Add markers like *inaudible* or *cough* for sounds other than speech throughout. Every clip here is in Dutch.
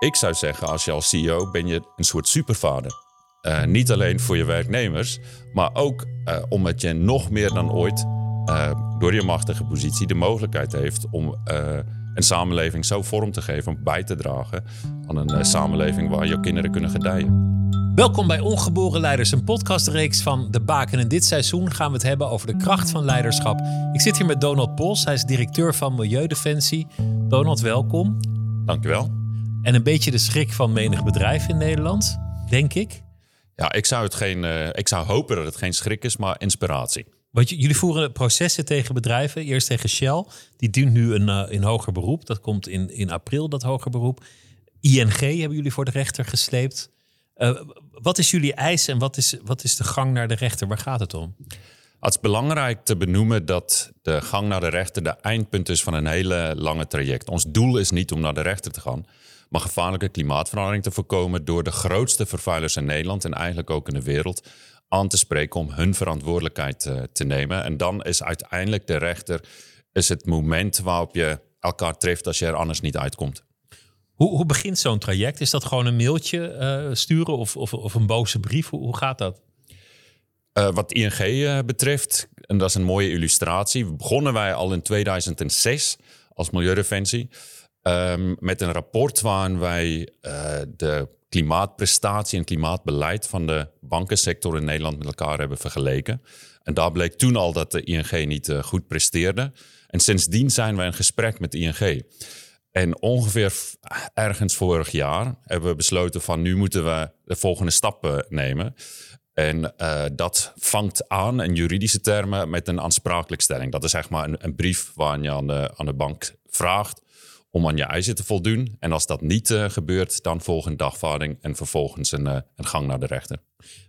ik zou zeggen, als je als CEO ben je een soort supervader. Uh, niet alleen voor je werknemers, maar ook uh, omdat je nog meer dan ooit uh, door je machtige positie de mogelijkheid heeft om een samenleving zo vorm te geven, om bij te dragen aan een samenleving waar je kinderen kunnen gedijen. Welkom bij Ongeboren Leiders, een podcastreeks van De Baken. En dit seizoen gaan we het hebben over de kracht van leiderschap. Ik zit hier met Donald Pols, hij is directeur van Milieudefensie. Donald, welkom. Dankjewel. En een beetje de schrik van menig bedrijf in Nederland, denk ik. Ja, ik zou, het geen, uh, ik zou hopen dat het geen schrik is, maar inspiratie. Want jullie voeren processen tegen bedrijven. Eerst tegen Shell. Die dient nu een, uh, in hoger beroep. Dat komt in, in april, dat hoger beroep. ING hebben jullie voor de rechter gesleept. Uh, wat is jullie eis en wat is, wat is de gang naar de rechter? Waar gaat het om? Het is belangrijk te benoemen dat de gang naar de rechter de eindpunt is van een hele lange traject. Ons doel is niet om naar de rechter te gaan, maar gevaarlijke klimaatverandering te voorkomen door de grootste vervuilers in Nederland en eigenlijk ook in de wereld aan te spreken om hun verantwoordelijkheid uh, te nemen. En dan is uiteindelijk de rechter is het moment waarop je elkaar treft als je er anders niet uitkomt. Hoe, hoe begint zo'n traject? Is dat gewoon een mailtje uh, sturen of, of, of, een boze brief? Hoe, hoe gaat dat? Uh, wat ING betreft, en dat is een mooie illustratie, begonnen wij al in 2006 als Milieudefensie. Um, met een rapport waarin wij uh, de klimaatprestatie en klimaatbeleid van de bankensector in Nederland met elkaar hebben vergeleken. En daar bleek toen al dat de ING niet uh, goed presteerde. En sindsdien zijn wij in gesprek met de ING. En ongeveer ergens vorig jaar hebben we besloten van nu moeten we de volgende stappen nemen. En dat vangt aan in juridische termen met een aansprakelijkstelling. Dat is zeg maar een, een brief waarin je aan de, aan de bank vraagt om aan je eisen te voldoen. En als dat niet uh, gebeurt, dan volgt een dagvaarding en vervolgens een, uh, een gang naar de rechter.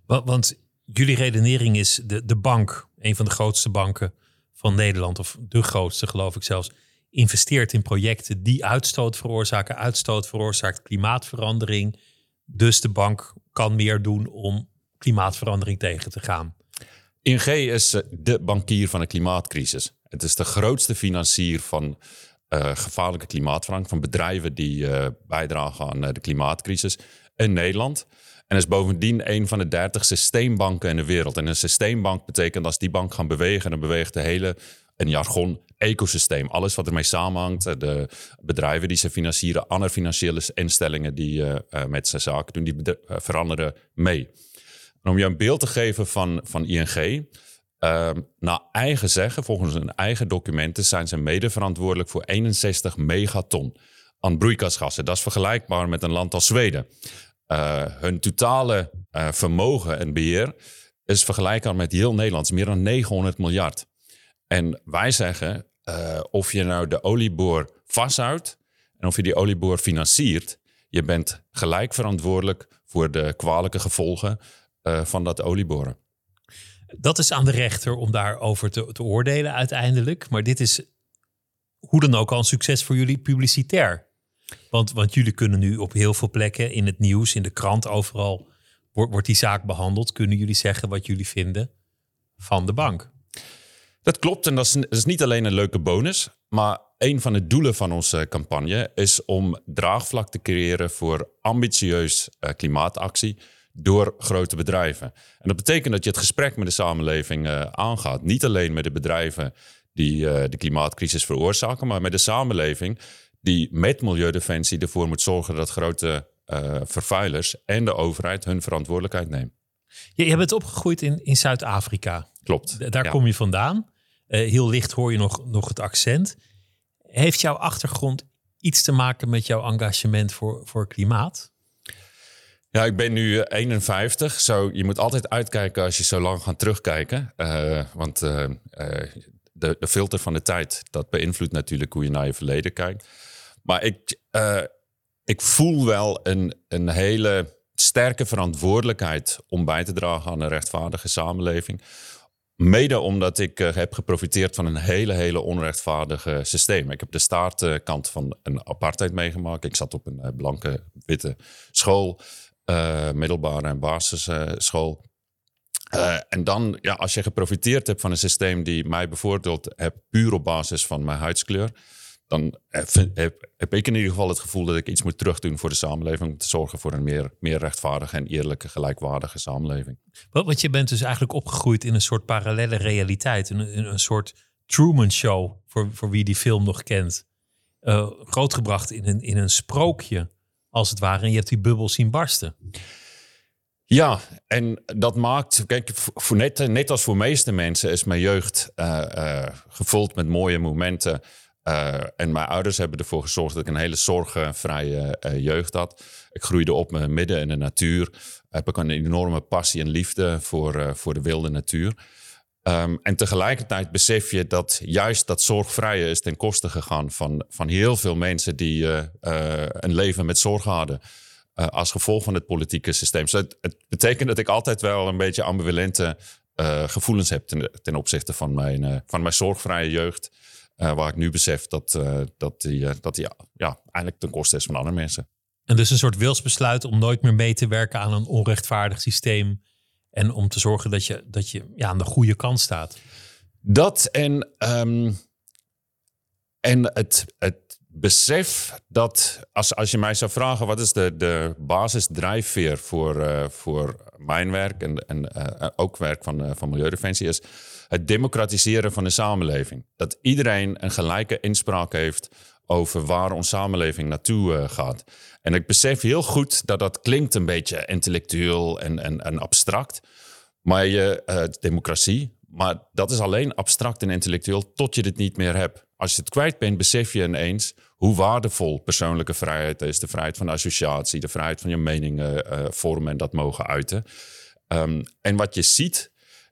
Want, want, jullie redenering is de, de bank, een van de grootste banken van Nederland, of de grootste geloof ik zelfs, investeert in projecten die uitstoot veroorzaken. Uitstoot veroorzaakt klimaatverandering. Dus de bank kan meer doen om klimaatverandering tegen te gaan. ING is eh, de bankier van de klimaatcrisis. Het is de grootste financier van gevaarlijke klimaatverandering, van bedrijven die uh, bijdragen aan uh, de klimaatcrisis in Nederland. En is bovendien een van de dertig systeembanken in de wereld. En een systeembank betekent als die bank gaan bewegen, dan beweegt de hele, een jargon, ecosysteem. Alles wat ermee samenhangt, de bedrijven die ze financieren, andere financiële instellingen die met zijn zaken doen, die veranderen mee. Om je een beeld te geven van, van ING, uh, naar eigen zeggen, volgens hun eigen documenten, zijn ze mede verantwoordelijk voor 61 megaton aan broeikasgassen. Dat is vergelijkbaar met een land als Zweden. Uh, hun totale uh, vermogen en beheer is vergelijkbaar met heel Nederland, meer dan 900 miljard. En wij zeggen, uh, of je nou de olieboor vasthoudt en of je die olieboor financiert, je bent gelijk verantwoordelijk voor de kwalijke gevolgen van dat olieboren. Dat is aan de rechter om daarover te, te oordelen uiteindelijk. Maar dit is hoe dan ook al een succes voor jullie publicitair. Want, want jullie kunnen nu op heel veel plekken in het nieuws, in de krant, overal wordt, wordt die zaak behandeld. Kunnen jullie zeggen wat jullie vinden van de bank? Dat klopt en dat is, dat is niet alleen een leuke bonus. Maar een van de doelen van onze campagne is om draagvlak te creëren voor ambitieus uh, klimaatactie door grote bedrijven. En dat betekent dat je het gesprek met de samenleving uh, aangaat. Niet alleen met de bedrijven die uh, de klimaatcrisis veroorzaken, maar met de samenleving die met Milieudefensie ervoor moet zorgen dat grote uh, vervuilers en de overheid hun verantwoordelijkheid nemen. Je, je bent opgegroeid in, in Zuid-Afrika. Klopt. Daar ja. kom je vandaan. heel licht hoor je nog, nog het accent. Heeft jouw achtergrond iets te maken met jouw engagement voor, voor klimaat? Ja, ik ben nu 51. Zo, je moet altijd uitkijken als je zo lang gaat terugkijken. Uh, want uh, de, de, filter van de tijd, dat beïnvloedt natuurlijk hoe je naar je verleden kijkt. Maar ik, ik voel wel een, een hele sterke verantwoordelijkheid om bij te dragen aan een rechtvaardige samenleving. Mede omdat ik heb geprofiteerd van een hele, hele onrechtvaardige systeem. Ik heb de staartkant van een apartheid meegemaakt. Ik zat op een blanke, witte school. Uh, middelbare en basisschool. Uh, en dan, ja, als je geprofiteerd hebt van een systeem die mij bevoordeeld heeft, puur op basis van mijn huidskleur, dan heb, heb, ik in ieder geval het gevoel dat ik iets moet terugdoen voor de samenleving. Om te zorgen voor een meer, meer rechtvaardige en eerlijke, gelijkwaardige samenleving. Want je bent dus eigenlijk opgegroeid in een soort parallele realiteit. Een, een soort Truman Show, voor, voor wie die film nog kent. Uh, grootgebracht in een, in een sprookje, als het ware. En je hebt die bubbel zien barsten. Ja, en dat maakt, kijk, voor net, net als voor meeste mensen is mijn jeugd uh, uh, gevuld met mooie momenten. Uh, en mijn ouders hebben ervoor gezorgd dat ik een hele zorgenvrije jeugd had. Ik groeide op midden in de natuur. Heb ik een enorme passie en liefde voor, voor de wilde natuur. Um, en tegelijkertijd besef je dat juist dat zorgvrije is ten koste gegaan van, van heel veel mensen die een leven met zorg hadden. Uh, als gevolg van het politieke systeem. Dus het, betekent dat ik altijd wel een beetje ambivalente gevoelens heb ten, opzichte van mijn, van mijn zorgvrije jeugd. waar ik nu besef dat, dat die, dat die ja, eigenlijk ten koste is van andere mensen. En dus een soort wilsbesluit om nooit meer mee te werken aan een onrechtvaardig systeem. En om te zorgen dat je, dat je ja, aan de goede kant staat. Dat en, um, en het, het besef dat als, als je mij zou vragen wat is de, de basisdrijfveer voor, uh, voor mijn werk en, en uh, ook werk van, uh, van Milieudefensie is het democratiseren van de samenleving. Dat iedereen een gelijke inspraak heeft over waar onze samenleving naartoe gaat. En ik besef heel goed dat dat klinkt een beetje intellectueel en, en, en abstract. Maar je, democratie, maar dat is alleen abstract en intellectueel tot je dit niet meer hebt. Als je het kwijt bent, besef je ineens hoe waardevol persoonlijke vrijheid is. De vrijheid van associatie, de vrijheid van je meningen uh, vormen en dat mogen uiten. Um, en wat je ziet,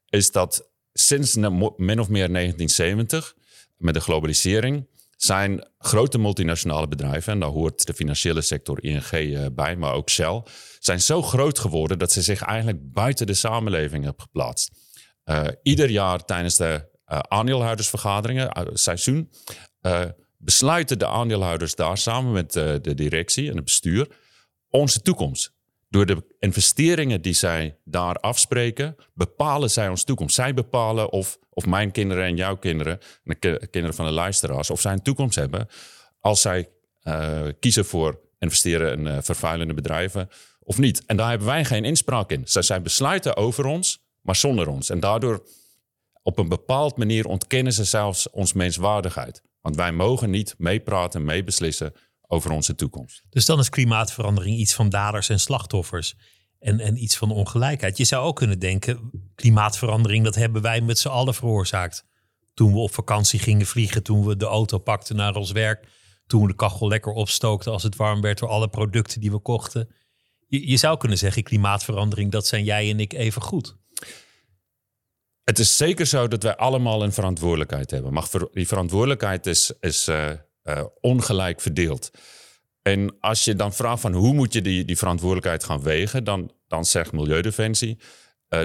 is dat sinds min of meer 1970, met de globalisering, zijn grote multinationale bedrijven, en daar hoort de financiële sector ING uh, bij, maar ook Shell, zijn zo groot geworden dat ze zich eigenlijk buiten de samenleving hebben geplaatst. Uh, ieder jaar tijdens de uh, aandeelhoudersvergaderingen, seizoen, besluiten de aandeelhouders daar samen met de directie en het bestuur onze toekomst. Door de investeringen die zij daar afspreken, bepalen zij onze toekomst. Zij bepalen of, of mijn kinderen en jouw kinderen, en de kinderen van de luisteraars, of zij een toekomst hebben als zij kiezen voor investeren in vervuilende bedrijven of niet. En daar hebben wij geen inspraak in. Zij, zij besluiten over ons maar zonder ons. En daardoor op een bepaald manier ontkennen ze zelfs ons menswaardigheid. Want wij mogen niet meepraten, meebeslissen over onze toekomst. Dus dan is klimaatverandering iets van daders en slachtoffers. En, en iets van ongelijkheid. Je zou ook kunnen denken, klimaatverandering, dat hebben wij met z'n allen veroorzaakt. Toen we op vakantie gingen vliegen, toen we de auto pakten naar ons werk. Toen we de kachel lekker opstookten als het warm werd door alle producten die we kochten. Je, je zou kunnen zeggen, klimaatverandering, dat zijn jij en ik even goed. Het is zeker zo dat wij allemaal een verantwoordelijkheid hebben. Maar die verantwoordelijkheid is, is uh, uh, ongelijk verdeeld. En als je dan vraagt van hoe moet je die, die verantwoordelijkheid gaan wegen, dan, dan zegt Milieudefensie. Uh,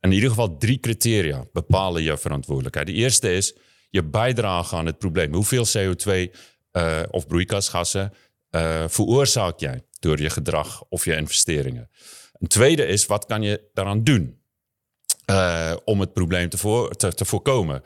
in ieder geval drie criteria bepalen je verantwoordelijkheid. De eerste is je bijdrage aan het probleem. Hoeveel CO2 of broeikasgassen veroorzaak jij door je gedrag of je investeringen? Een tweede is wat kan je daaraan doen? Om het probleem te, voorkomen.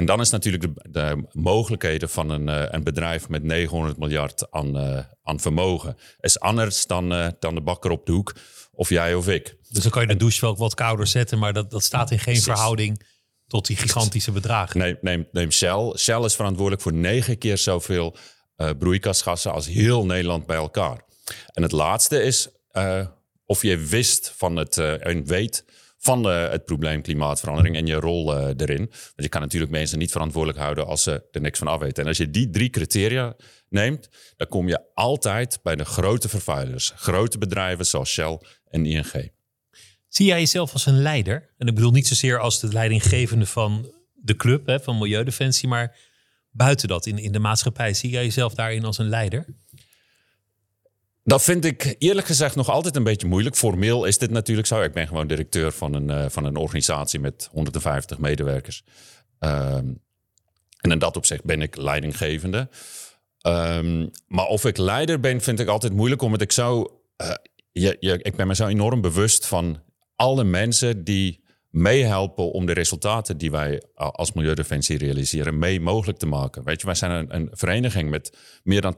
En dan is natuurlijk de, de mogelijkheden van een, uh, een, bedrijf met 900 miljard aan, uh, aan vermogen. is anders dan, dan de bakker op de hoek of jij of ik. Dus dan kan je de douche wel wat kouder zetten, maar dat, dat staat in geen Precies. verhouding tot die gigantische bedragen. Neem, neem, neem Shell. Shell is verantwoordelijk voor negen keer zoveel broeikasgassen als heel Nederland bij elkaar. En het laatste is of je wist van het en weet van de, het probleem klimaatverandering en je rol uh, erin. Want je kan natuurlijk mensen niet verantwoordelijk houden als ze er niks van af weten. En als je die drie criteria neemt, dan kom je altijd bij de grote vervuilers. Grote bedrijven zoals Shell en ING. Zie jij jezelf als een leider? En ik bedoel niet zozeer als de leidinggevende van de club, hè, van Milieudefensie, maar buiten dat in, in de maatschappij. Zie jij jezelf daarin als een leider? Dat vind ik eerlijk gezegd nog altijd een beetje moeilijk. Formeel is dit natuurlijk zo. Ik ben gewoon directeur van een, uh, van een organisatie met 150 medewerkers. Um, en in dat opzicht ben ik leidinggevende. Um, maar of ik leider ben, vind ik altijd moeilijk, omdat ik zo. Uh, je, ik ben me zo enorm bewust van alle mensen die meehelpen om de resultaten die wij als Milieudefensie realiseren mee mogelijk te maken. Weet je, wij zijn een, een vereniging met meer dan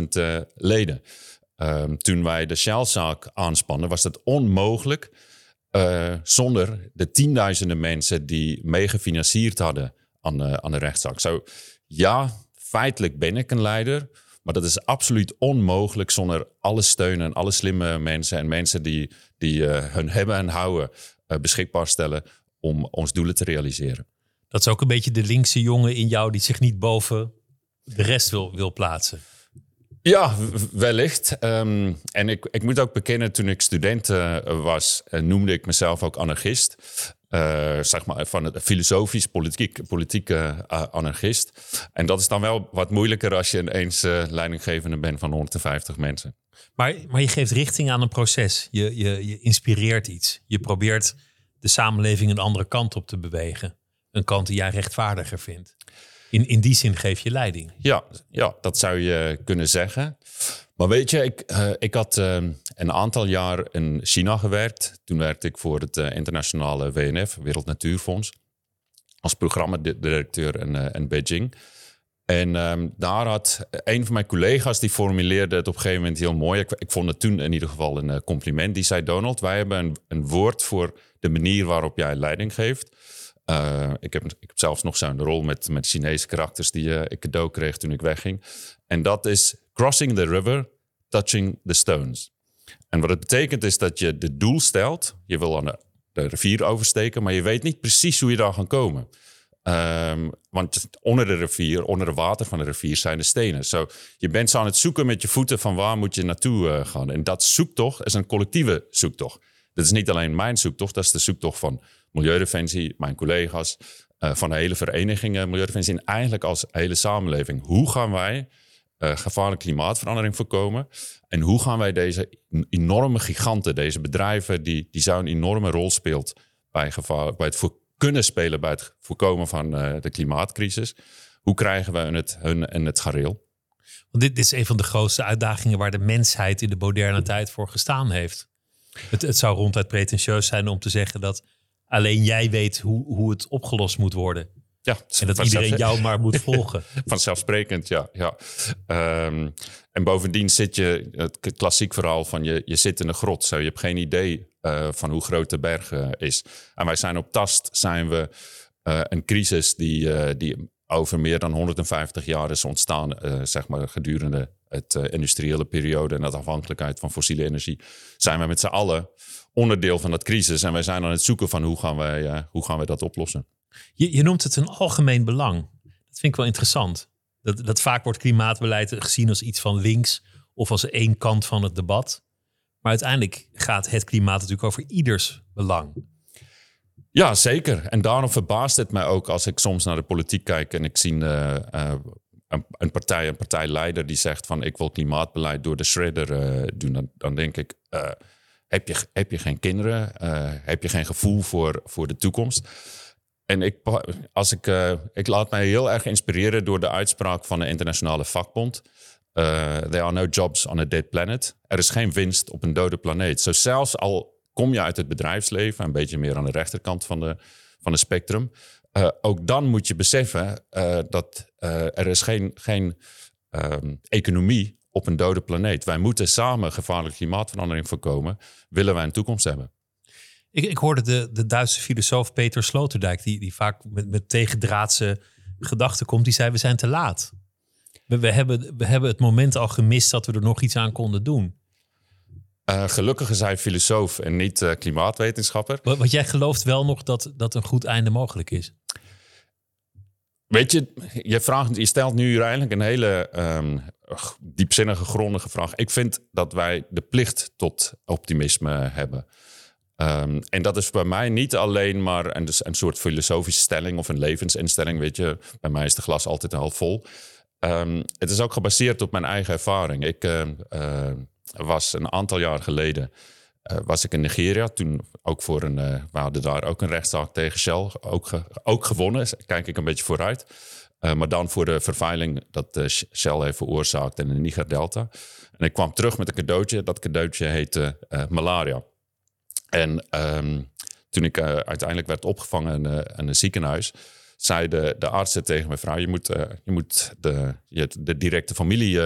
80.000 leden. Ehm, toen wij de Shell-zaak aanspannen, was het onmogelijk uh, zonder de tienduizenden mensen die meegefinancierd hadden aan, aan de rechtszaak. Zo, ja, feitelijk ben ik een leider, maar dat is absoluut onmogelijk zonder alle steun en alle slimme mensen en mensen die, die uh, hun hebben en houden beschikbaar stellen om ons doelen te realiseren. Dat is ook een beetje de linkse jongen in jou die zich niet boven de rest wil, wil plaatsen. Ja, wellicht. Ehm, en ik, ik moet ook bekennen, toen ik student uh, was, uh, noemde ik mezelf ook anarchist. Uh, zeg maar van het filosofisch, politiek, politieke anarchist. En dat is dan wel wat moeilijker als je ineens leidinggevende bent van 150 mensen. Maar, maar je geeft richting aan een proces. Je, je, je inspireert iets. Je probeert de samenleving een andere kant op te bewegen. Een kant die jij rechtvaardiger vindt. In, in die zin geef je leiding. Ja, ja, dat zou je kunnen zeggen. Maar weet je, ik, uh, ik had uh, een aantal jaar in China gewerkt. Toen werkte ik voor het uh, internationale WNF, Wereld Natuurfonds, als programmadirecteur in, in Beijing. En um, daar had een van mijn collega's, die formuleerde het op een gegeven moment heel mooi. Ik, ik vond het toen in ieder geval een compliment. Die zei, Donald, wij hebben een, een woord voor de manier waarop jij leiding geeft. Uh, ik, heb, ik heb zelfs nog zo'n rol met, met Chinese karakters die uh, ik cadeau kreeg toen ik wegging. En dat is crossing the river, touching the stones. En wat het betekent is dat je de doel stelt. Je wil aan de, de rivier oversteken, maar je weet niet precies hoe je daar gaat komen. Um, want onder de rivier, onder het water van de rivier zijn de stenen. Zo, je bent zo aan het zoeken met je voeten van waar moet je naartoe uh, gaan. En dat zoektocht is een collectieve zoektocht. Dat is niet alleen mijn zoektocht, dat is de zoektocht van Milieudefensie, mijn collega's, uh, van de hele verenigingen Milieudefensie en eigenlijk als hele samenleving. Hoe gaan wij uh, gevaarlijke klimaatverandering voorkomen? En hoe gaan wij deze enorme giganten, deze bedrijven die, die zo'n enorme rol speelt bij, gevaar, bij het kunnen spelen bij het voorkomen van uh, de klimaatcrisis, hoe krijgen we het, hun en het gareel? Want dit, dit is een van de grootste uitdagingen waar de mensheid in de moderne tijd voor gestaan heeft. Het, het zou ronduit pretentieus zijn om te zeggen dat alleen jij weet hoe, hoe het opgelost moet worden. Ja, en dat iedereen jou maar moet *laughs* volgen. Vanzelfsprekend, ja. ja. Um, en bovendien zit je, het klassiek verhaal van je, je zit in een grot. Zo, je hebt geen idee uh, van hoe groot de berg uh, is. En wij zijn op tast, zijn we uh, een crisis die, die over meer dan 150 jaar is ontstaan, zeg maar gedurende het industriële periode en de afhankelijkheid van fossiele energie, zijn we met z'n allen onderdeel van dat crisis. En wij zijn aan het zoeken van hoe gaan wij, uh, hoe gaan wij dat oplossen. Je, je noemt het een algemeen belang. Dat vind ik wel interessant. Dat, dat vaak wordt klimaatbeleid gezien als iets van links of als één kant van het debat. Maar uiteindelijk gaat het klimaat natuurlijk over ieders belang. Ja, zeker. En daarom verbaast het mij ook als ik soms naar de politiek kijk en ik zie uh, uh, een, een, partij, een partijleider die zegt van ik wil klimaatbeleid door de shredder uh, doen. Dan, dan, denk ik, heb je, heb je geen kinderen? Uh, heb je geen gevoel voor, voor de toekomst? En ik, als ik, uh, ik laat mij heel erg inspireren door de uitspraak van de internationale vakbond. Uh, there are no jobs on a dead planet. Er is geen winst op een dode planeet. Zelfs al kom je uit het bedrijfsleven, een beetje meer aan de rechterkant van de, van de spectrum. Ook dan moet je beseffen dat er is geen, geen um, economie op een dode planeet. Wij moeten samen gevaarlijke klimaatverandering voorkomen, willen wij een toekomst hebben. Ik, ik hoorde de, de Duitse filosoof Peter Sloterdijk, die, die vaak met, met tegendraadse gedachten komt, die zei: We zijn te laat. We, we, hebben, we hebben het moment al gemist dat we er nog iets aan konden doen. Uh, gelukkig is hij filosoof en niet uh, klimaatwetenschapper. Want jij gelooft wel nog dat, dat een goed einde mogelijk is? Weet je, je, vraagt, je stelt nu eigenlijk een hele um, diepzinnige, grondige vraag. Ik vind dat wij de plicht tot optimisme hebben. Um, en dat is bij mij niet alleen maar een, dus een soort filosofische stelling of een levensinstelling. Weet je, bij mij is de glas altijd al vol. Um, het is ook gebaseerd op mijn eigen ervaring. Ik uh, was een aantal jaar geleden uh, was ik in Nigeria. Toen ook voor een, we hadden daar ook een rechtszaak tegen Shell. Ook, ook gewonnen, kijk ik een beetje vooruit. Uh, maar dan voor de vervuiling dat Shell heeft veroorzaakt in de Niger-delta. En ik kwam terug met een cadeautje. Dat cadeautje heette malaria. En um, toen ik uiteindelijk werd opgevangen in, in een ziekenhuis, zei de, de artsen tegen mijn vrouw: Je moet, je moet de, je, de directe familie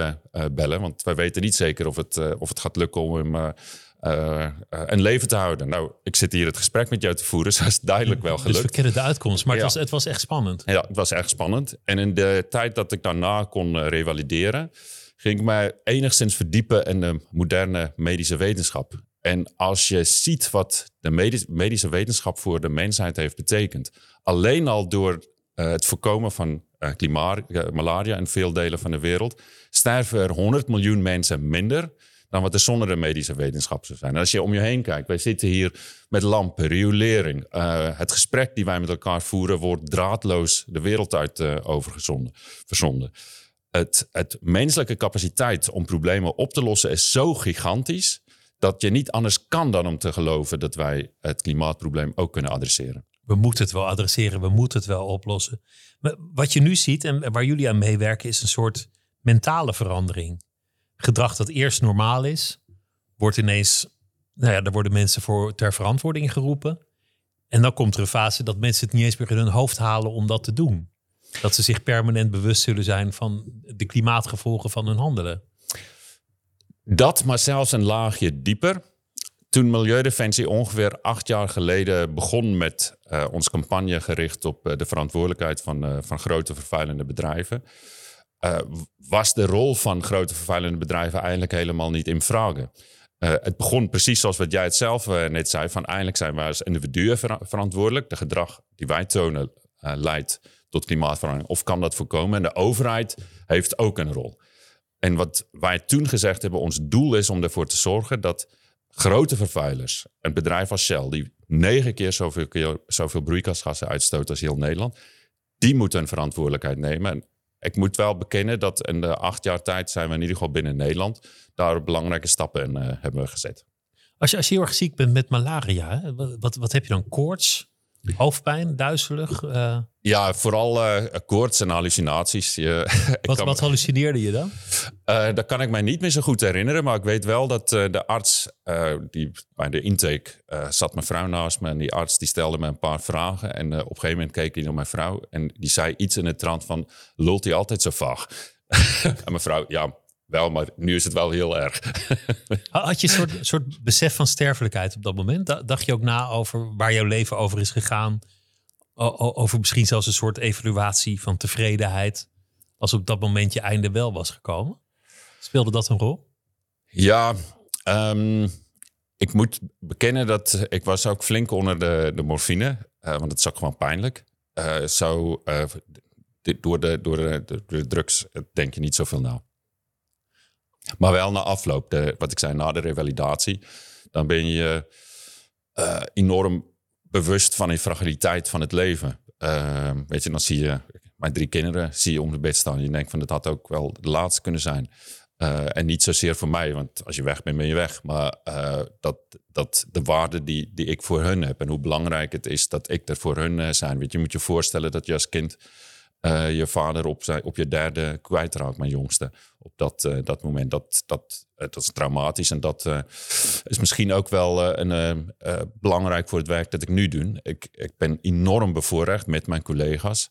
bellen, want wij weten niet zeker of het, of het gaat lukken om hem uh, een leven te houden. Nou, ik zit hier het gesprek met jou te voeren, *laughs* dus dat is duidelijk wel gelukt. Dus we kennen de uitkomst, maar het, was, het was echt spannend. Ja, het was echt spannend. En in de tijd dat ik daarna kon uh, revalideren, ging ik mij enigszins verdiepen in de moderne medische wetenschap. En als je ziet wat de medische wetenschap voor de mensheid heeft betekend, alleen al door het voorkomen van klimaat, malaria in veel delen van de wereld, sterven er 100 miljoen mensen minder dan wat er zonder de medische wetenschap zijn. En als je om je heen kijkt, wij zitten hier met lampen, riolering. Uh, het gesprek die wij met elkaar voeren wordt draadloos de wereld uit uh, overgezonden, verzonden. Het, het menselijke capaciteit om problemen op te lossen is zo gigantisch dat je niet anders kan dan om te geloven dat wij het klimaatprobleem ook kunnen adresseren. We moeten het wel adresseren, we moeten het wel oplossen. Maar wat je nu ziet en waar jullie aan meewerken is een soort mentale verandering gedrag dat eerst normaal is, wordt ineens, nou ja, daar worden mensen voor ter verantwoording geroepen. En dan komt er een fase dat mensen het niet eens meer in hun hoofd halen om dat te doen. Dat ze zich permanent bewust zullen zijn van de klimaatgevolgen van hun handelen. Dat, maar zelfs een laagje dieper. Toen Milieudefensie ongeveer acht jaar geleden begon met uh, onze campagne gericht op uh, de verantwoordelijkheid van, uh, van grote vervuilende bedrijven, uh, was de rol van grote vervuilende bedrijven eigenlijk helemaal niet in vraag. Uh, het begon precies zoals wat jij het zelf uh, net zei: van eindelijk zijn wij als individuen ver verantwoordelijk. De gedrag die wij tonen leidt tot klimaatverandering. Of kan dat voorkomen? En de overheid heeft ook een rol. En wat wij toen gezegd hebben: ons doel is om ervoor te zorgen dat grote vervuilers, een bedrijf als Shell, die negen keer zoveel, zoveel broeikasgassen uitstoot als heel Nederland, die moeten een verantwoordelijkheid nemen ik moet wel bekennen dat in de acht jaar tijd zijn we in ieder geval binnen Nederland daar belangrijke stappen in uh, hebben gezet. Als je, als je heel erg ziek bent met malaria, wat, wat heb je dan? Koorts? Hoofdpijn, duizelig? Uh... Ja, vooral uh, koorts en hallucinaties. *laughs* wat, wat hallucineerde je dan? Uh, dat kan ik mij niet meer zo goed herinneren. Maar ik weet wel dat de arts, die bij de intake zat mijn vrouw naast me. En die arts die stelde me een paar vragen. En op een gegeven moment keek hij naar mijn vrouw. En die zei iets in het trant van, lult hij altijd zo vaag? *laughs* en mijn vrouw, ja, wel, maar nu is het wel heel erg. *laughs* Had je een soort, soort besef van sterfelijkheid op dat moment? Dacht je ook na over waar jouw leven over is gegaan? Over misschien zelfs een soort evaluatie van tevredenheid. Als op dat moment je einde wel was gekomen? Speelde dat een rol? Ja, um, ik moet bekennen dat ik was ook flink onder de, de morfine. Uh, want het ook gewoon pijnlijk. Uh, zo, uh, door, de, door, de, door de drugs denk je niet zoveel na. Maar wel na afloop, de, wat ik zei, na de revalidatie, dan ben je uh, enorm bewust van de fragiliteit van het leven. Uh, weet je, dan zie je mijn drie kinderen zie je om de bed staan. Je denkt van, dat had ook wel de laatste kunnen zijn. Uh, en niet zozeer voor mij, want als je weg bent, ben je weg. Maar uh, dat, dat de waarde die, die ik voor hun heb en hoe belangrijk het is dat ik er voor hun zijn. Weet je, je moet je voorstellen dat je als kind uh, je vader op, zijn, op je derde kwijtraakt, mijn jongste. Op dat, uh, dat moment. Dat, dat, uh, dat is traumatisch en dat is misschien ook wel een, belangrijk voor het werk dat ik nu doe. Ik, ik ben enorm bevoorrecht met mijn collega's.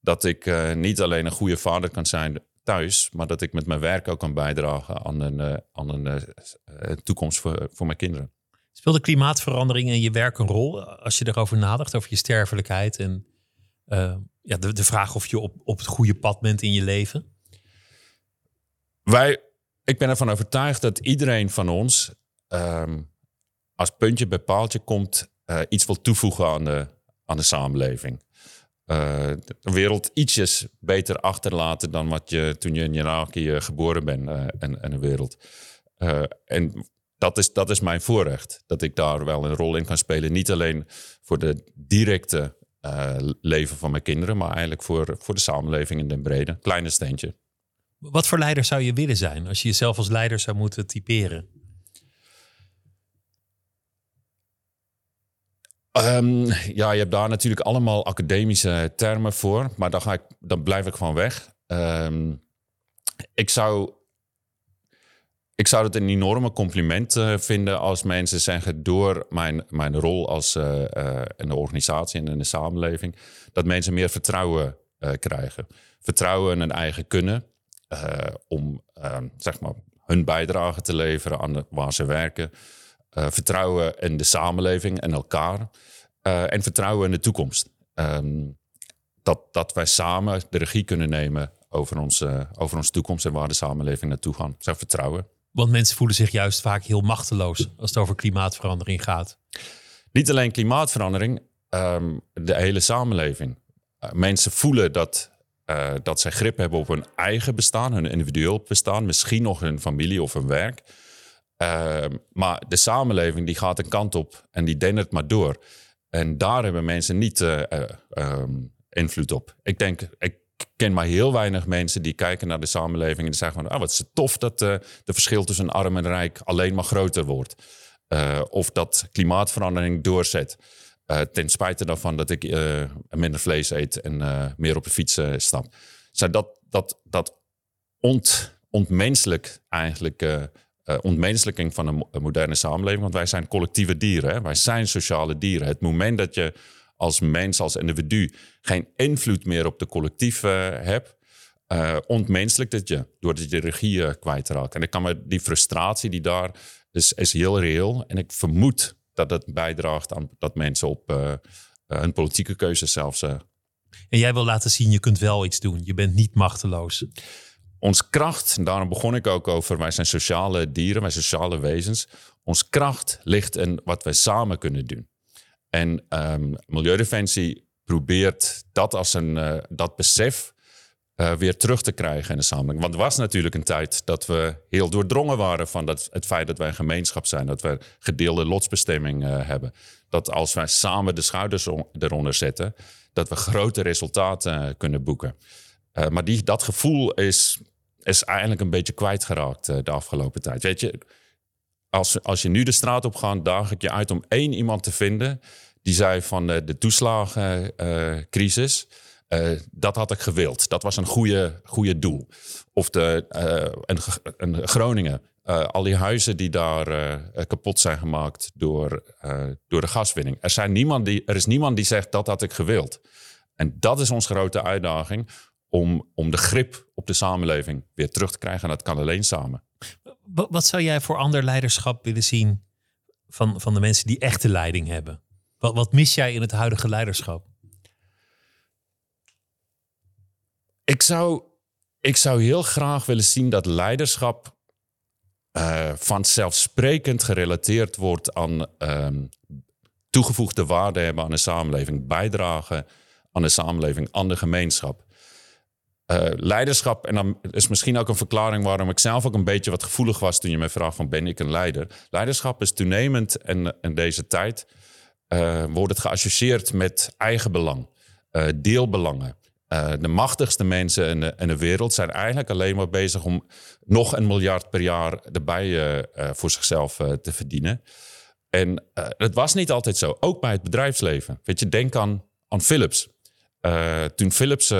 Dat ik niet alleen een goede vader kan zijn thuis, maar dat ik met mijn werk ook kan bijdragen aan een, aan een toekomst voor, voor mijn kinderen. Speelde klimaatverandering in je werk een rol als je erover nadacht, over je sterfelijkheid en ja, de, de vraag of je op, op het goede pad bent in je leven? Wij, ik ben ervan overtuigd dat iedereen van ons um, als puntje bij paaltje komt uh, iets wil toevoegen aan de, aan de samenleving. Uh, de wereld ietsjes beter achterlaten dan wat je toen je in Irakië geboren bent en, en de wereld. en dat is, dat is mijn voorrecht, dat ik daar wel een rol in kan spelen. Niet alleen voor de directe uh, leven van mijn kinderen, maar eigenlijk voor, voor de samenleving in den brede. Kleine steentje. Wat voor leider zou je willen zijn als je jezelf als leider zou moeten typeren? Um, ja, je hebt daar natuurlijk allemaal academische termen voor, maar dan, ga ik, dan blijf ik van weg. Um, ik zou ik zou het een enorme compliment uh, vinden als mensen zeggen door mijn, mijn rol als uh, in de organisatie en in de samenleving, dat mensen meer vertrouwen krijgen. Vertrouwen in hun eigen kunnen om zeg maar hun bijdrage te leveren aan waar ze werken. vertrouwen in de samenleving en elkaar. en vertrouwen in de toekomst. Um, dat, dat wij samen de regie kunnen nemen over onze, over onze toekomst en waar de samenleving naartoe gaat. Zou vertrouwen. Want mensen voelen zich juist vaak heel machteloos als het over klimaatverandering gaat. Niet alleen klimaatverandering, ehm, de hele samenleving. Uh, mensen voelen dat, uh, dat zij grip hebben op hun eigen bestaan, hun individueel bestaan, misschien nog hun familie of hun werk. Uh, maar de samenleving die gaat een kant op en die dendert maar door. En daar hebben mensen niet um, invloed op. Ik denk, ik ken maar heel weinig mensen die kijken naar de samenleving en die zeggen van, ah, wat is het tof dat uh, de verschil tussen arm en rijk alleen maar groter wordt. Uh, of dat klimaatverandering doorzet. Uh, ten spijt daarvan dat ik minder vlees eet en meer op de fiets stap. Zou dat, dat, dat ont, ontmenselijk eigenlijk ontmenselijking van een moderne samenleving. Want wij zijn collectieve dieren. Hè? Wij zijn sociale dieren. Het moment dat je als mens, als individu, geen invloed meer op de collectief uh, hebt, uh, ontmenselijk dat je, doordat je de regie uh, kwijtraakt. En ik kan me die frustratie die daar is, is heel reëel. En ik vermoed dat het bijdraagt aan dat mensen op hun politieke keuzes zelfs. en jij wil laten zien, je kunt wel iets doen. Je bent niet machteloos. Ons kracht, en daarom begon ik ook over, wij zijn sociale dieren, wij zijn sociale wezens. Ons kracht ligt in wat wij samen kunnen doen. En um, Milieudefensie probeert dat als een uh, dat besef uh, weer terug te krijgen in de samenleving. Want er was natuurlijk een tijd dat we heel doordrongen waren van dat, het feit dat wij een gemeenschap zijn, dat we gedeelde lotsbestemming uh, hebben. Dat als wij samen de schouders eronder zetten, dat we grote resultaten kunnen boeken. maar die, dat gevoel is, is eigenlijk een beetje kwijtgeraakt de afgelopen tijd. Weet je, als, als je nu de straat op gaat, daag ik je uit om één iemand te vinden die zei van de, de toeslagencrisis. Uh, dat had ik gewild. Dat was een goede, goede doel. Of de, uh, een, Groningen. Al die huizen die daar kapot zijn gemaakt door, door de gaswinning. Er, zijn niemand die, er is niemand die zegt dat had ik gewild. En dat is onze grote uitdaging. Om, om de grip op de samenleving weer terug te krijgen. En dat kan alleen samen. Wat zou jij voor ander leiderschap willen zien van, van de mensen die echte leiding hebben? Wat, wat mis jij in het huidige leiderschap? Ik zou, ik zou heel graag willen zien dat leiderschap uh, vanzelfsprekend gerelateerd wordt aan um, toegevoegde waarde hebben aan de samenleving, bijdragen aan de samenleving, aan de gemeenschap. Uh, leiderschap, en dan is misschien ook een verklaring waarom ik zelf ook een beetje wat gevoelig was toen je me vraagt van ben ik een leider. Leiderschap is toenemend in, in deze tijd uh, wordt het geassocieerd met eigenbelang, uh, deelbelangen. De machtigste mensen in de, in de, wereld zijn eigenlijk alleen maar bezig om nog een miljard per jaar erbij voor zichzelf te verdienen. En dat was niet altijd zo, ook bij het bedrijfsleven. Weet je, denk aan, aan Philips. toen Philips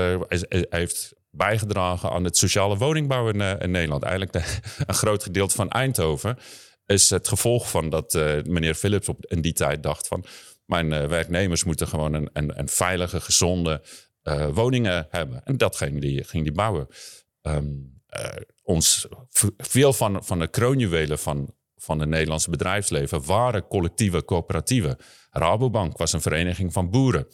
heeft bijgedragen aan het sociale woningbouw in, in Nederland, eigenlijk de, *laughs* een groot gedeelte van Eindhoven, is het gevolg van dat uh, meneer Philips op, in die tijd dacht van... mijn uh, werknemers moeten gewoon een, een, veilige, gezonde woningen hebben. En dat ging die, ging die bouwen. Um, ons, veel van, van de kroonjuwelen van, van het Nederlandse bedrijfsleven waren collectieve coöperatieven. Rabobank was een vereniging van boeren.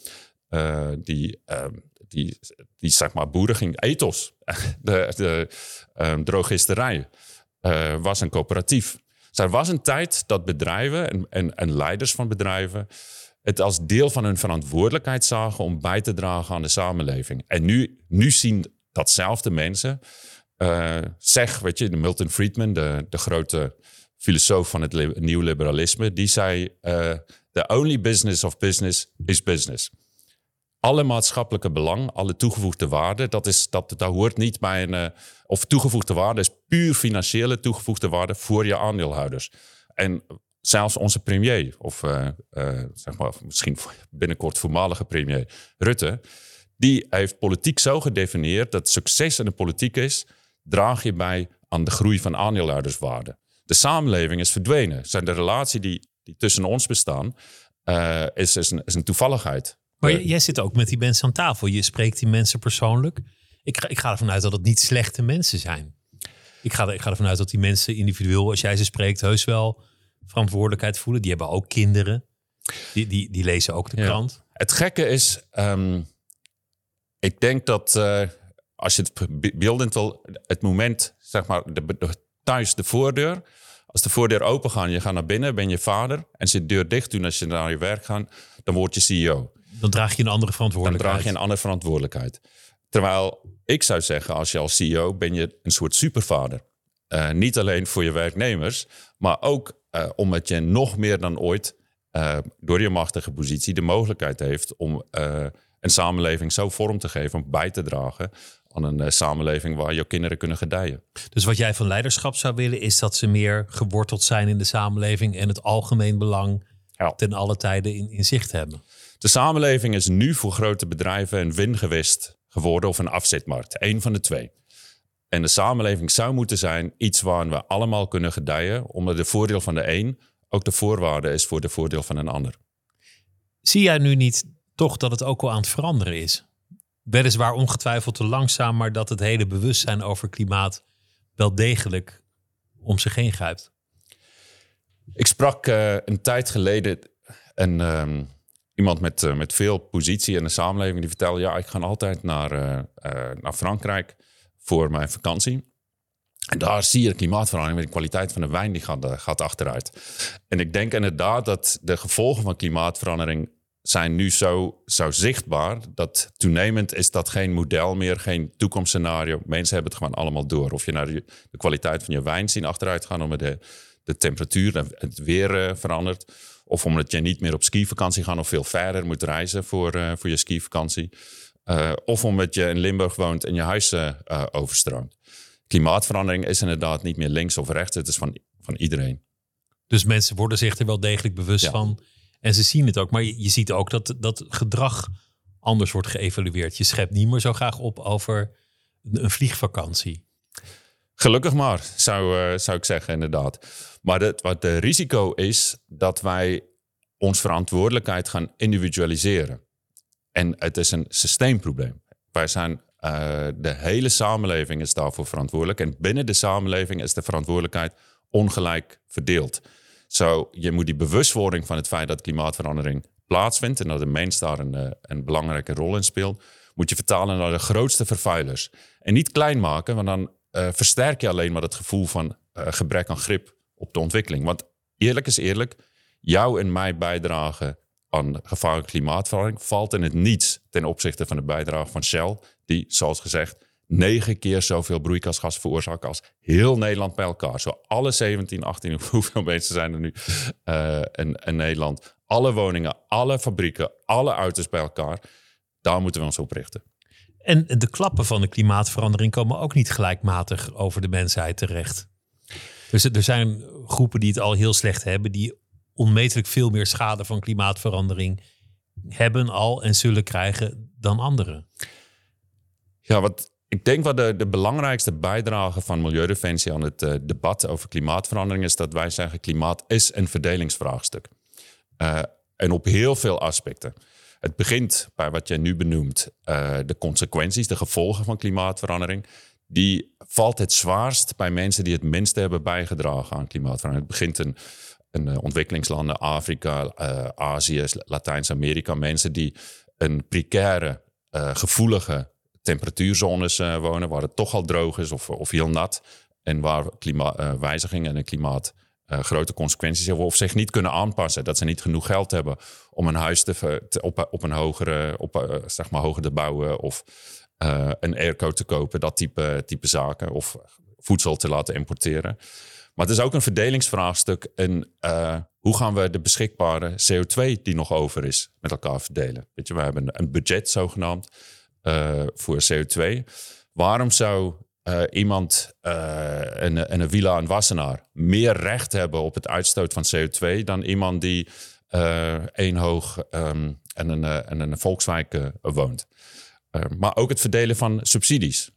die, ehm, die, die, zeg maar, boeren ging... Ethos, *laughs* de, de um, drogisterij, was een coöperatief. Er was een tijd dat bedrijven en, en, en leiders van bedrijven het als deel van hun verantwoordelijkheid zagen om bij te dragen aan de samenleving. En nu, nu zien datzelfde mensen, uh, zeg, weet je, Milton Friedman, de, de grote filosoof van het nieuw liberalisme, die zei: uh, The only business of business is business alle maatschappelijke belang, alle toegevoegde waarde, dat, is, dat, dat hoort niet bij een. Uh, of toegevoegde waarde is puur financiële toegevoegde waarde voor je aandeelhouders. En zelfs onze premier, of uh, uh, zeg maar misschien binnenkort voormalige premier Rutte, die heeft politiek zo gedefinieerd dat succes in de politiek is. Draag je bij aan de groei van aandeelhouderswaarde. De samenleving is verdwenen. Zijn de relatie die, die tussen ons bestaan, is, is, is een toevalligheid. Maar jij zit ook met die mensen aan tafel. Je spreekt die mensen persoonlijk. Ik ga, ik ga ervan uit dat het niet slechte mensen zijn. Ik ga, ik ga ervan uit dat die mensen individueel, als jij ze spreekt, heus wel verantwoordelijkheid voelen. Die hebben ook kinderen. Die, die, die lezen ook de krant. Het gekke is, um, ik denk dat uh, als je het beeldend wil, het moment, zeg maar, de, thuis de voordeur. Als de voordeur open gaat, je gaat naar binnen, ben je vader. En zit de deur dicht doen als je naar je werk gaat, dan word je CEO. Dan draag je een andere verantwoordelijkheid. Dan draag je een andere verantwoordelijkheid. Terwijl ik zou zeggen, als je als CEO ben je een soort supervader. Uh, niet alleen voor je werknemers, maar ook uh, omdat je nog meer dan ooit uh, door je machtige positie de mogelijkheid heeft om een samenleving zo vorm te geven, om bij te dragen aan een samenleving waar je kinderen kunnen gedijen. Dus wat jij van leiderschap zou willen, is dat ze meer geworteld zijn in de samenleving en het algemeen belang ja. ten alle tijden in, in zicht hebben. De samenleving is nu voor grote bedrijven een wingewist geworden of een afzetmarkt. Eén van de twee. En de samenleving zou moeten zijn iets waar we allemaal kunnen gedijen, omdat de voordeel van de een ook de voorwaarde is voor de voordeel van een ander. Zie jij nu niet toch dat het ook wel aan het veranderen is? Weliswaar ongetwijfeld te langzaam, maar dat het hele bewustzijn over klimaat wel degelijk om zich heen grijpt. Ik sprak uh, een tijd geleden een, um, iemand met, uh, met veel positie in de samenleving die vertelde: Ja, ik ga altijd naar, uh, naar Frankrijk voor mijn vakantie. En daar zie je de klimaatverandering met de kwaliteit van de wijn die gaat, gaat achteruit. En ik denk inderdaad dat de gevolgen van klimaatverandering zijn nu zo, zo zichtbaar dat toenemend is dat geen model meer, geen toekomstscenario. Mensen hebben het gewoon allemaal door. Of je naar de, kwaliteit van je wijn zien achteruit gaan, omdat de, de temperatuur en het weer uh, verandert. Of omdat je niet meer op skivakantie gaat of veel verder moet reizen voor, uh, voor je skivakantie. Uh, of omdat je in Limburg woont en je huis overstroomt. Klimaatverandering is inderdaad niet meer links of rechts, het is van, van iedereen. Dus mensen worden zich er wel degelijk bewust ja. van en ze zien het ook. Maar je, je ziet ook dat, dat gedrag anders wordt geëvalueerd. Je schept niet meer zo graag op over een vliegvakantie. Gelukkig maar, zou, uh, zou ik zeggen, inderdaad. Maar het, wat de risico is, dat wij ons verantwoordelijkheid gaan individualiseren. En het is een systeemprobleem. Wij zijn, uh, de hele samenleving is daarvoor verantwoordelijk. En binnen de samenleving is de verantwoordelijkheid ongelijk verdeeld. Zo, je moet die bewustwording van het feit dat klimaatverandering plaatsvindt en dat de mens daar een, eh, een belangrijke rol in speelt, moet je vertalen naar de grootste vervuilers. En niet klein maken, want dan uh, versterk je alleen maar het gevoel van uh, gebrek aan grip op de ontwikkeling. Want eerlijk is eerlijk, jouw en mijn bijdrage aan gevaarlijke klimaatverandering valt in het niets ten opzichte van de bijdrage van Shell, die, zoals gezegd, negen keer zoveel broeikasgas veroorzaken als heel Nederland bij elkaar. Zo alle 17, 18, *laughs* hoeveel mensen zijn er nu uh, in, in, Nederland? Alle woningen, alle fabrieken, alle auto's bij elkaar. Daar moeten we ons op richten. En de klappen van de klimaatverandering komen ook niet gelijkmatig over de mensheid terecht. Dus er zijn groepen die het al heel slecht hebben, die onmetelijk veel meer schade van klimaatverandering hebben al en zullen krijgen dan anderen. Ja, wat ik denk wat de, de belangrijkste bijdrage van Milieudefensie aan het uh, debat over klimaatverandering is dat wij zeggen: klimaat is een verdelingsvraagstuk. Uh, en op heel veel aspecten. Het begint bij wat jij nu benoemt, uh, de consequenties, de gevolgen van klimaatverandering. Die valt het zwaarst bij mensen die het minste hebben bijgedragen aan klimaatverandering. Het begint in, in ontwikkelingslanden, Afrika, Azië, Latijns-Amerika. Mensen die een precaire, gevoelige temperatuurzones wonen, waar het toch al droog is of, of heel nat. En waar klimaatwijzigingen uh, en het klimaat uh, grote consequenties hebben. Of zich niet kunnen aanpassen. Dat ze niet genoeg geld hebben om een huis te, op, op een hogere, op, uh, zeg maar hoger te bouwen. Of een airco te kopen. Dat type, type zaken. Of voedsel te laten importeren. Maar het is ook een verdelingsvraagstuk. En hoe gaan we de beschikbare CO2 die nog over is met elkaar verdelen? Weet je, we hebben een budget zogenaamd voor CO2. Waarom zou uh, iemand in, in, een villa in Wassenaar meer recht hebben op het uitstoot van CO2 dan iemand die één hoog um, en een, en een Volkswijk woont? maar ook het verdelen van subsidies.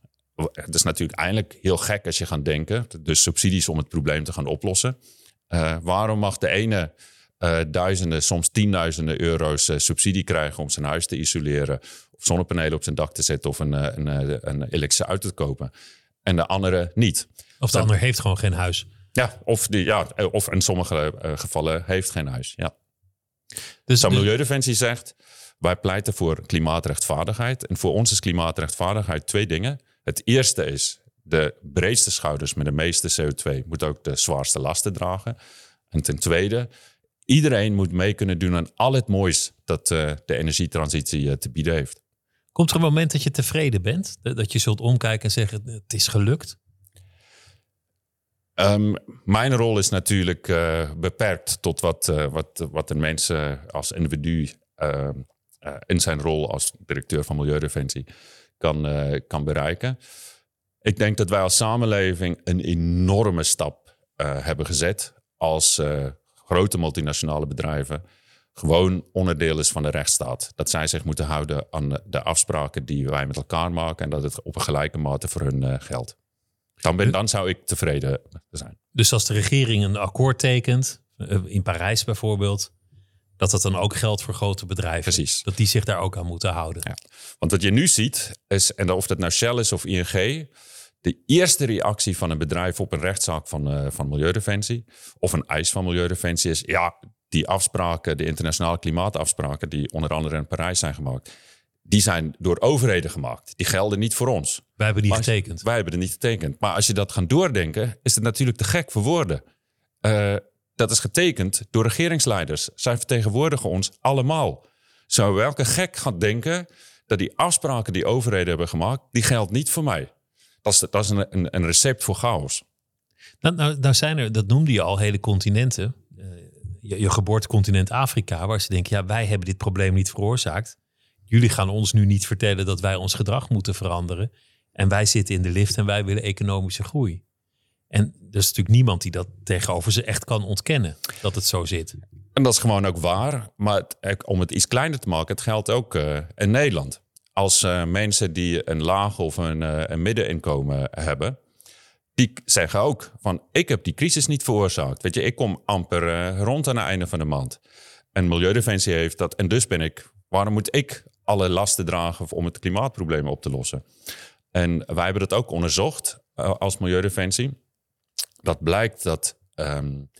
het is natuurlijk eigenlijk heel gek als je gaat denken, dus subsidies om het probleem te gaan oplossen. Waarom mag de ene duizenden, soms tienduizenden euro's subsidie krijgen om zijn huis te isoleren, of zonnepanelen op zijn dak te zetten of een, een, een elektrische auto te kopen, en de andere niet? Of de ander heeft gewoon geen huis. Ja, of, die, ja, of in sommige gevallen heeft geen huis. Ja. Dus de Milieudefensie zegt, wij pleiten voor klimaatrechtvaardigheid. En voor ons is klimaatrechtvaardigheid twee dingen. Het eerste is de breedste schouders met de meeste CO2 moeten ook de zwaarste lasten dragen. En ten tweede, iedereen moet mee kunnen doen aan al het moois dat uh, de energietransitie uh, te bieden heeft. Komt er een moment dat je tevreden bent? Dat je zult omkijken en zeggen: het is gelukt? Um, mijn rol is natuurlijk uh, beperkt tot wat, wat, wat een mens als individu ehm, in zijn rol als directeur van Milieudefensie kan, kan bereiken. Ik denk dat wij als samenleving een enorme stap uh, hebben gezet als uh, grote multinationale bedrijven gewoon onderdeel is van de rechtsstaat. Dat zij zich moeten houden aan de afspraken die wij met elkaar maken en dat het op een gelijke mate voor hun uh, geldt. Dan, ben, dan zou ik tevreden zijn. Dus als de regering een akkoord tekent, in Parijs bijvoorbeeld, dat dat dan ook geldt voor grote bedrijven. Precies. Dat die zich daar ook aan moeten houden. Ja. Want wat je nu ziet, is, en of dat nou Shell is of ING, de eerste reactie van een bedrijf op een rechtszaak van, uh, van Milieudefensie of een eis van Milieudefensie is: ja, die afspraken, de internationale klimaatafspraken, die onder andere in Parijs zijn gemaakt, die zijn door overheden gemaakt. Die gelden niet voor ons. Wij hebben die getekend. Wij hebben er niet getekend. Maar als je dat gaat doordenken, is het natuurlijk te gek voor woorden. Uh, dat is getekend door regeringsleiders. Zij vertegenwoordigen ons allemaal. Zou welke gek gaat denken dat die afspraken die overheden hebben gemaakt, die geldt niet voor mij. Dat is, dat is een, een, recept voor chaos. Nou, nou, nou, zijn er, dat noemde je al, hele continenten. Je, je geboortecontinent Afrika, waar ze denken, ja, wij hebben dit probleem niet veroorzaakt. Jullie gaan ons nu niet vertellen dat wij ons gedrag moeten veranderen. En wij zitten in de lift en wij willen economische groei. En er is natuurlijk niemand die dat tegenover ze echt kan ontkennen, dat het zo zit. En dat is gewoon ook waar. Maar om het iets kleiner te maken, het geldt ook uh, in Nederland als uh, mensen die een laag of een, uh, een middeninkomen hebben, die zeggen ook van ik heb die crisis niet veroorzaakt. Weet je, ik kom amper uh, rond aan het einde van de maand. En Milieudefensie heeft dat en dus ben ik, waarom moet ik alle lasten dragen om het klimaatprobleem op te lossen? En wij hebben dat ook onderzocht als Milieudefensie. Dat blijkt dat um,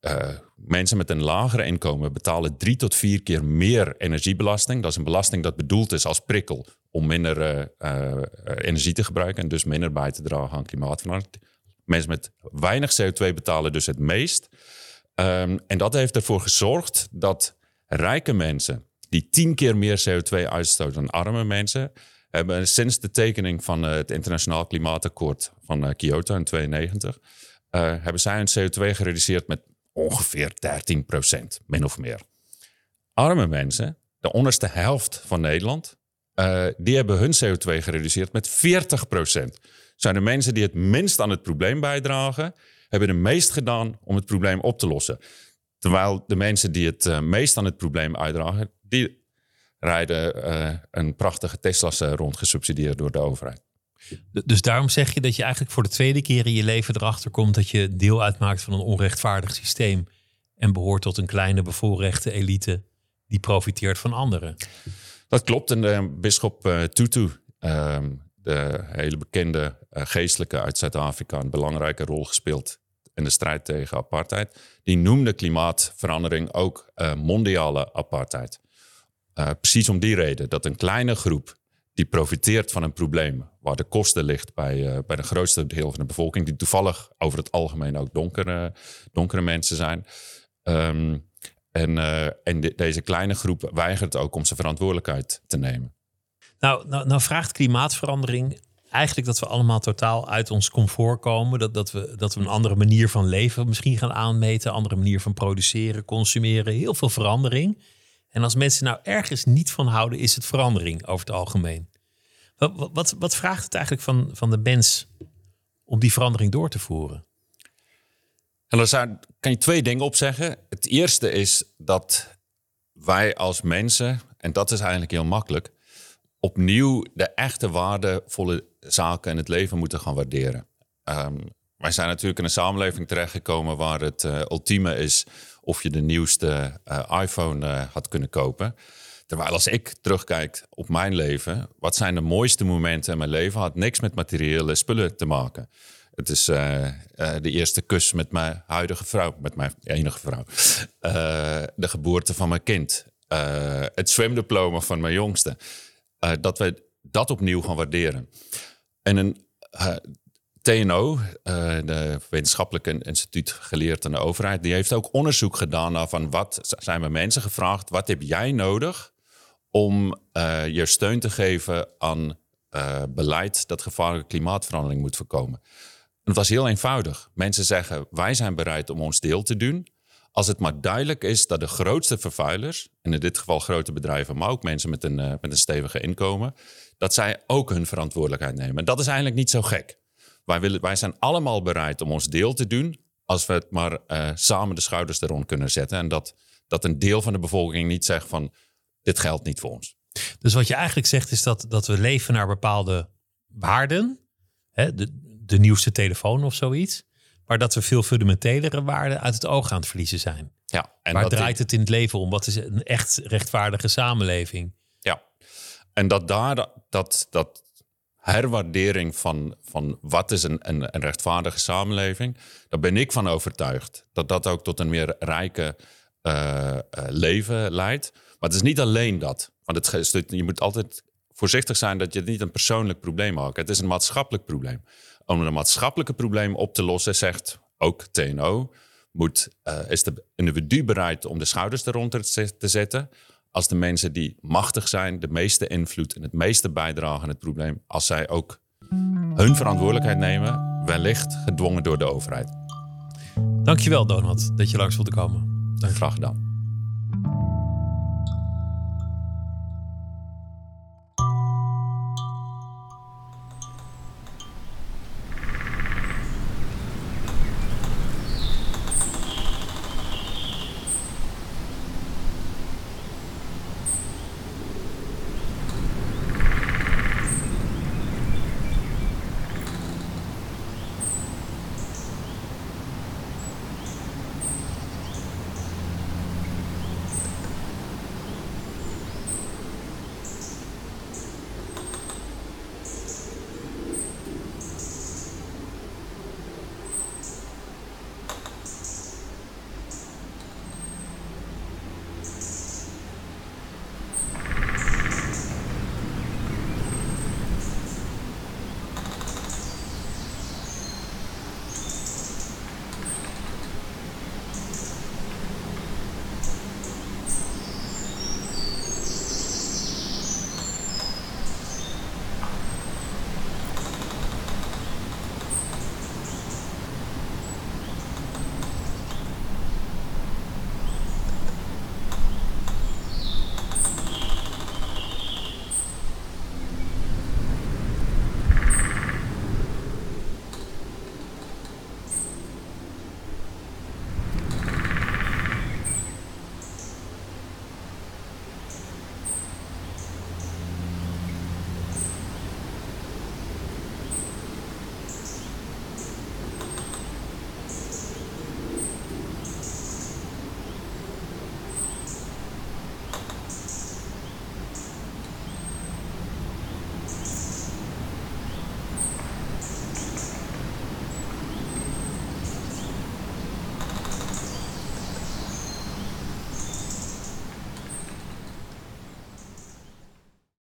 uh, mensen met een lagere inkomen betalen drie tot vier keer meer energiebelasting. Dat is een belasting dat bedoeld is als prikkel om minder uh, uh, energie te gebruiken en dus minder bij te dragen aan klimaatverandering. Mensen met weinig CO2 betalen dus het meest. Um, en dat heeft ervoor gezorgd dat rijke mensen, die tien keer meer CO2 uitstoten dan arme mensen, hebben sinds de tekening van het internationaal klimaatakkoord van Kyoto in 92, hebben zij hun CO2 gereduceerd met ongeveer 13 procent, min of meer. Arme mensen, de onderste helft van Nederland, uh, die hebben hun CO2 gereduceerd met 40 procent. Zijn de mensen die het minst aan het probleem bijdragen, hebben het meest gedaan om het probleem op te lossen. Terwijl de mensen die het uh, meest aan het probleem uitdragen, die rijden uh, een prachtige Tesla's rond, gesubsidieerd door de overheid. Dus daarom zeg je dat je eigenlijk voor de tweede keer in je leven erachter komt dat je deel uitmaakt van een onrechtvaardig systeem en behoort tot een kleine bevoorrechte elite die profiteert van anderen. Dat klopt. En de bisschop uh, Tutu, uh, de hele bekende uh, geestelijke uit Zuid-Afrika, een belangrijke rol gespeeld in de strijd tegen apartheid, die noemde klimaatverandering ook mondiale apartheid. precies om die reden dat een kleine groep die profiteert van een probleem waar de kosten ligt bij, bij de grootste deel van de bevolking, die toevallig over het algemeen ook donkere, donkere mensen zijn. Um, en uh, en de, deze kleine groep weigert ook om zijn verantwoordelijkheid te nemen. Nou, nou, nou vraagt klimaatverandering eigenlijk dat we allemaal totaal uit ons comfort komen. Dat, dat, we, dat we een andere manier van leven misschien gaan aanmeten, een andere manier van produceren, consumeren. Heel veel verandering. En als mensen nou ergens niet van houden, is het verandering over het algemeen. Wat, wat, wat vraagt het eigenlijk van, van de mens om die verandering door te voeren? En daar kan je twee dingen op zeggen. Het eerste is dat wij als mensen, en dat is eigenlijk heel makkelijk, opnieuw de echte waardevolle zaken in het leven moeten gaan waarderen. Ehm, wij zijn natuurlijk in een samenleving terechtgekomen waar het uh, ultieme is of je de nieuwste uh, iPhone uh, had kunnen kopen. Terwijl als ik terugkijk op mijn leven, wat zijn de mooiste momenten in mijn leven, had niks met materiële spullen te maken. Het is uh, uh, de eerste kus met mijn huidige vrouw, met mijn enige vrouw. Uh, de geboorte van mijn kind. het zwemdiploma van mijn jongste. dat we dat opnieuw gaan waarderen. En een TNO, de Wetenschappelijke Instituut Geleerd aan de Overheid, die heeft ook onderzoek gedaan naar van wat zijn we mensen gevraagd, wat heb jij nodig om je steun te geven aan beleid dat gevaarlijke klimaatverandering moet voorkomen. Het was heel eenvoudig. Mensen zeggen: wij zijn bereid om ons deel te doen. Als het maar duidelijk is dat de grootste vervuilers, en in dit geval grote bedrijven, maar ook mensen met een, uh, met een stevige inkomen, dat zij ook hun verantwoordelijkheid nemen. En dat is eigenlijk niet zo gek. Wij, willen, wij zijn allemaal bereid om ons deel te doen, als we het maar uh, samen de schouders eronder kunnen zetten. En dat, dat een deel van de bevolking niet zegt van dit geldt niet voor ons. Dus wat je eigenlijk zegt is dat, dat we leven naar bepaalde waarden. Hè, de, de nieuwste telefoon of zoiets. Maar dat we veel fundamentelere waarden uit het oog aan het verliezen zijn. Ja, en Waar draait het in het leven om? Wat is een echt rechtvaardige samenleving? Ja, en dat daar dat, dat herwaardering van, van wat is een, een, een rechtvaardige samenleving, daar ben ik van overtuigd. Dat dat ook tot een meer rijke uh, uh, leven leidt. Maar het is niet alleen dat. Want het, je moet altijd voorzichtig zijn dat je het niet een persoonlijk probleem maakt. Het is een maatschappelijk probleem om een maatschappelijke probleem op te lossen, zegt ook TNO, moet, uh, is de individu bereid om de schouders eronder te zetten. Als de mensen die machtig zijn, de meeste invloed en het meeste bijdragen aan het probleem, als zij ook hun verantwoordelijkheid nemen, wellicht gedwongen door de overheid. Dankjewel, Donald, dat je langs wilde komen. Dank. Graag gedaan.